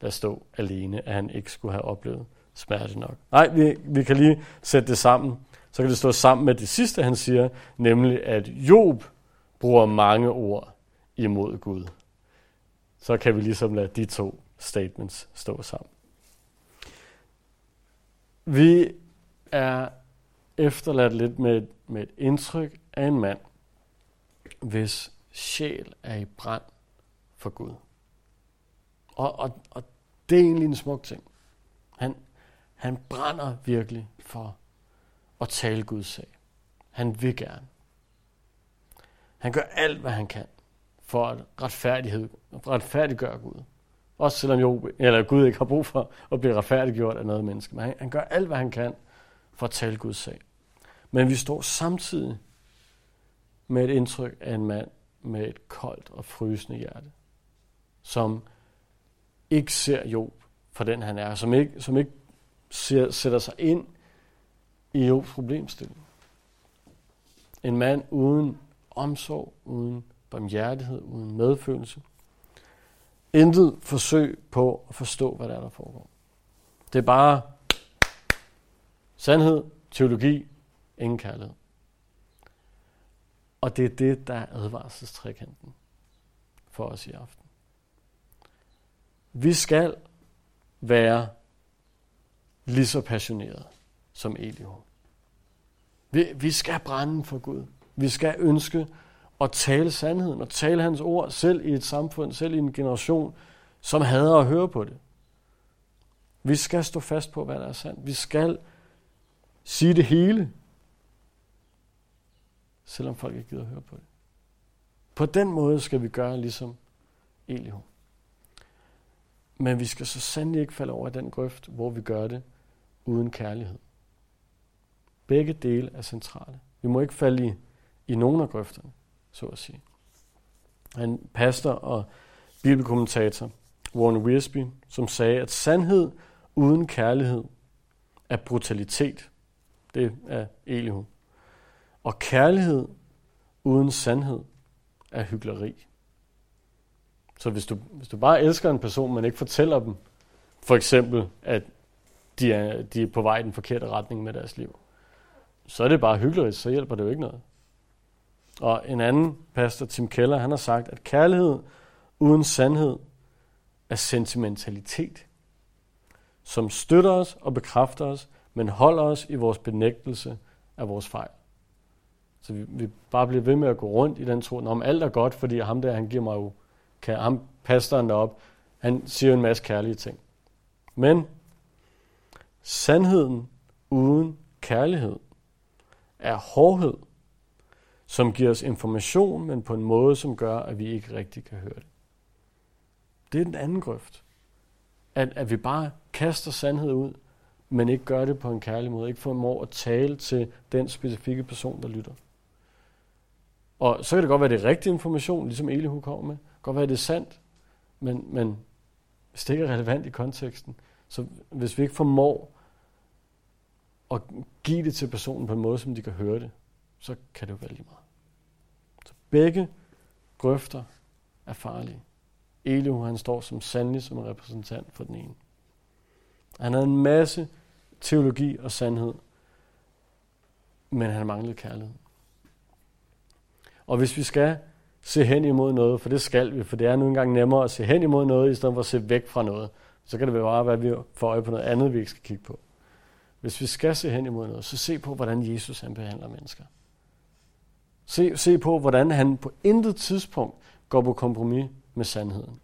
lade stå alene, at han ikke skulle have oplevet smerte nok. Nej, vi, vi kan lige sætte det sammen. Så kan det stå sammen med det sidste, han siger, nemlig at Job bruger mange ord imod Gud. Så kan vi ligesom lade de to statements stå sammen. Vi er efterladt lidt med, med et indtryk af en mand, hvis sjæl er i brand for Gud. Og, og, og det er egentlig en smuk ting. Han, han brænder virkelig for at tale Guds sag. Han vil gerne. Han gør alt, hvad han kan for at retfærdighed, retfærdiggøre Gud. Også selvom jo, eller Gud ikke har brug for at blive retfærdiggjort af noget menneske. Men han, han gør alt, hvad han kan for at tale Guds sag. Men vi står samtidig med et indtryk af en mand med et koldt og frysende hjerte, som ikke ser Job for den han er, som ikke, som ikke ser, sætter sig ind i Jobs problemstilling. En mand uden omsorg, uden barmhjertighed, uden medfølelse. Intet forsøg på at forstå, hvad der er, der foregår. Det er bare sandhed, teologi, ingen kærlighed. Og det er det, der er advarselstrikanten for os i aften. Vi skal være lige så passionerede som Elihu. Vi, vi skal brænde for Gud. Vi skal ønske at tale sandheden og tale hans ord selv i et samfund, selv i en generation, som hader at høre på det. Vi skal stå fast på, hvad der er sandt. Vi skal sige det hele, selvom folk ikke gider at høre på det. På den måde skal vi gøre ligesom Elihu. Men vi skal så sandelig ikke falde over i den grøft, hvor vi gør det uden kærlighed. Begge dele er centrale. Vi må ikke falde i, i nogen af grøfterne, så at sige. En pastor og bibelkommentator, Warren Wiersbe, som sagde, at sandhed uden kærlighed er brutalitet. Det er Elihu. Og kærlighed uden sandhed er hyggeleri. Så hvis du, hvis du bare elsker en person, men ikke fortæller dem, for eksempel, at de er, de er på vej i den forkerte retning med deres liv, så er det bare hyggeligt, så hjælper det jo ikke noget. Og en anden pastor, Tim Keller, han har sagt, at kærlighed uden sandhed er sentimentalitet, som støtter os og bekræfter os, men holder os i vores benægtelse af vores fejl. Så vi, vi bare bliver ved med at gå rundt i den tro, om alt er godt, fordi ham der, han giver mig jo, kan, ham pastoren derop, han siger en masse kærlige ting. Men sandheden uden kærlighed er hårdhed, som giver os information, men på en måde, som gør, at vi ikke rigtig kan høre det. Det er den anden grøft. At, at vi bare kaster sandhed ud, men ikke gør det på en kærlig måde. Ikke formår at tale til den specifikke person, der lytter. Og så kan det godt være, det er rigtig information, ligesom Elihu kommer med. Det kan godt være, det er sandt, men, men hvis det ikke er relevant i konteksten, så hvis vi ikke formår at give det til personen på en måde, som de kan høre det, så kan det jo være lige meget. Så begge grøfter er farlige. Elihu, han står som sandelig som en repræsentant for den ene. Han havde en masse teologi og sandhed, men han manglede kærlighed. Og hvis vi skal se hen imod noget, for det skal vi, for det er nu engang nemmere at se hen imod noget, i stedet for at se væk fra noget, så kan det være bare, at vi får øje på noget andet, vi ikke skal kigge på. Hvis vi skal se hen imod noget, så se på, hvordan Jesus han behandler mennesker. Se, se på, hvordan han på intet tidspunkt går på kompromis med sandheden.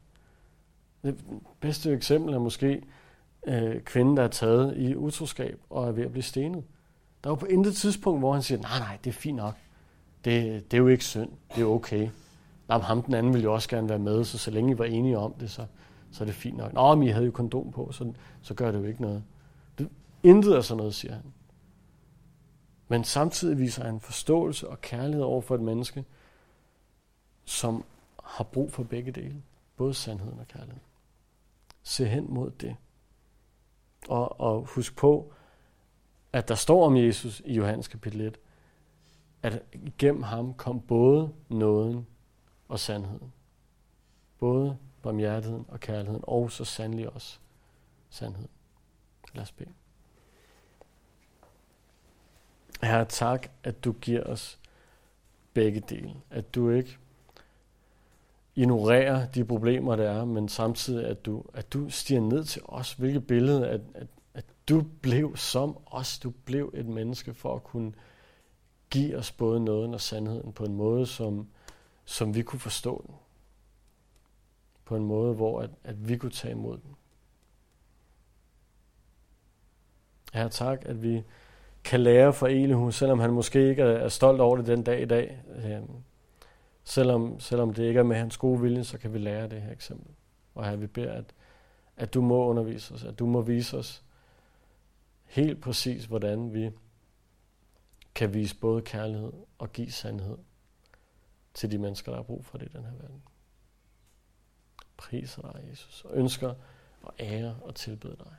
Det bedste eksempel er måske øh, kvinden, der er taget i utroskab og er ved at blive stenet. Der er jo på intet tidspunkt, hvor han siger, nej, nej, det er fint nok. Det, det er jo ikke synd. Det er okay. Nej, ham den anden ville jo også gerne være med, så så længe I var enige om det, så, så er det fint nok. Nå, men I havde jo kondom på, så, så gør det jo ikke noget. Det, intet er sådan noget, siger han. Men samtidig viser han forståelse og kærlighed over for et menneske, som har brug for begge dele. Både sandheden og kærligheden. Se hen mod det. Og, og husk på, at der står om Jesus i Johannes kapitel 1, at gennem ham kom både nåden og sandheden. Både barmhjertigheden og kærligheden, og så sandelig også sandheden. Lad os bede. Herre, tak, at du giver os begge dele. At du ikke ignorerer de problemer, der er, men samtidig, at du, at du stiger ned til os. Hvilket billede, at, at, at du blev som os. Du blev et menneske for at kunne give os både nåden og sandheden på en måde, som, som vi kunne forstå den. På en måde, hvor at, at vi kunne tage imod den. Herre, tak, at vi kan lære fra Elihu, selvom han måske ikke er stolt over det den dag i dag. Øhm, selvom, selvom det ikke er med hans gode vilje, så kan vi lære det her eksempel. Og her vi beder, at, at du må undervise os, at du må vise os helt præcis, hvordan vi kan vise både kærlighed og give sandhed til de mennesker, der har brug for det i den her verden. Priser dig, Jesus, og ønsker at ære og tilbede dig.